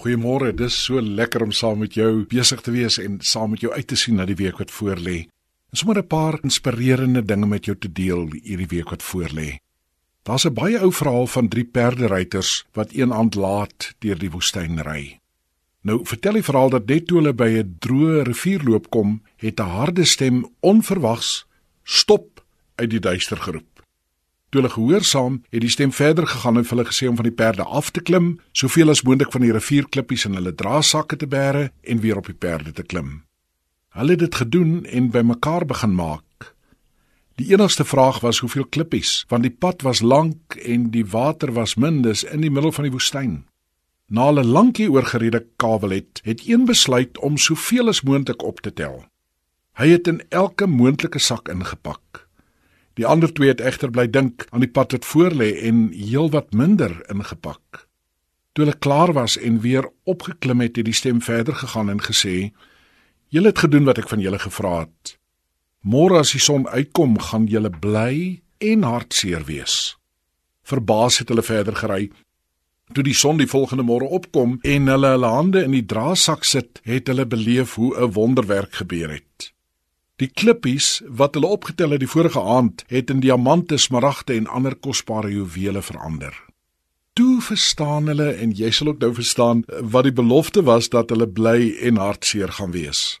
Goeiemôre, dis so lekker om saam met jou besig te wees en saam met jou uit te sien na die week wat voorlê. En sommer 'n paar inspirerende dinge met jou te deel hierdie week wat voorlê. Daar's 'n baie ou verhaal van drie perderyters wat een aand laat deur die woestyn ry. Nou vertel die verhaal dat net toe hulle by 'n droë rivierloop kom, het 'n harde stem onverwags stop uit die duister geroep. Toe hulle gehoorsaam, het die stem verder gegaan en hulle gesê om van die perde af te klim, soveel as moontlik van die rivierklippies in hulle draasakke te bære en weer op die perde te klim. Hulle het dit gedoen en bymekaar begin maak. Die enigste vraag was hoeveel klippies, want die pad was lank en die water was min, dis in die middel van die woestyn. Na hulle lankie oorgerede kabel het, het een besluit om soveel as moontlik op te tel. Hy het in elke moontlike sak ingepak. Die ander twee het egter bly dink aan die pad wat voorlê en heelwat minder ingepak. Toe hulle klaar was en weer opgeklim het, het die stem verder gegaan en gesê: "Julle het gedoen wat ek van julle gevra het. Môre as die son uitkom, gaan julle bly en hartseer wees." Verbaas het hulle verder gery. Toe die son die volgende môre opkom en hulle hulle hande in die draadsak sit, het hulle beleef hoe 'n wonderwerk gebeur het. Die klippies wat hulle opgetel het die vorige aand, het in diamante, smaragde en ander kosbare juwele verander. Toe verstaan hulle en jy sal ook nou verstaan wat die belofte was dat hulle bly en hartseer gaan wees.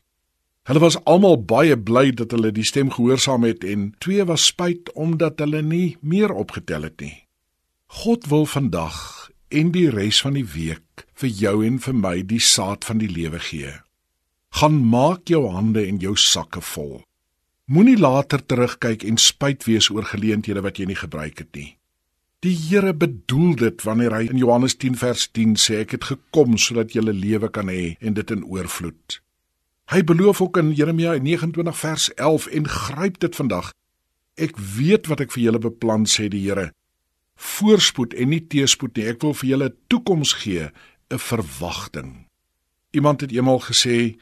Hulle was almal baie bly dat hulle die stem gehoorsaam het en twee was spyt omdat hulle nie meer opgetel het nie. God wil vandag en die res van die week vir jou en vir my die saad van die lewe gee gaan maak jou hande en jou sakke vol. Moenie later terugkyk en spyt wees oor geleenthede wat jy nie gebruik het nie. Die Here bedoel dit wanneer hy in Johannes 10 vers 10 sê ek het gekom sodat jy lewe kan hê en dit in oorvloed. Hy beloof ook in Jeremia 29 vers 11 en gryp dit vandag. Ek weet wat ek vir julle beplan sê die Here. Voorspoed en nie teëspoed nie. Ek wil vir julle 'n toekoms gee, 'n verwagting. Iemand het eendag gesê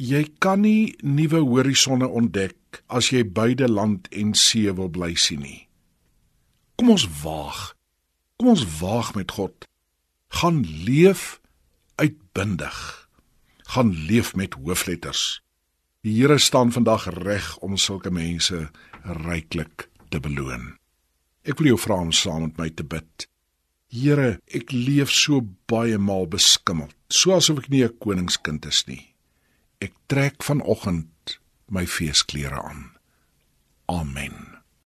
jy kan nie nuwe horisonne ontdek as jy beide land en see wil bly sien nie. Kom ons waag. Kom ons waag met God. Gaan leef uitbundig. Gaan leef met hoofletters. Die Here staan vandag reg om sulke mense ryklik te beloon. Ek wil jou vra om saam met my te bid. Here, ek leef so baie maal beskimmeld, so asof ek nie 'n koningskind is nie. Ek trek vanoggend my feesklere aan. Amen.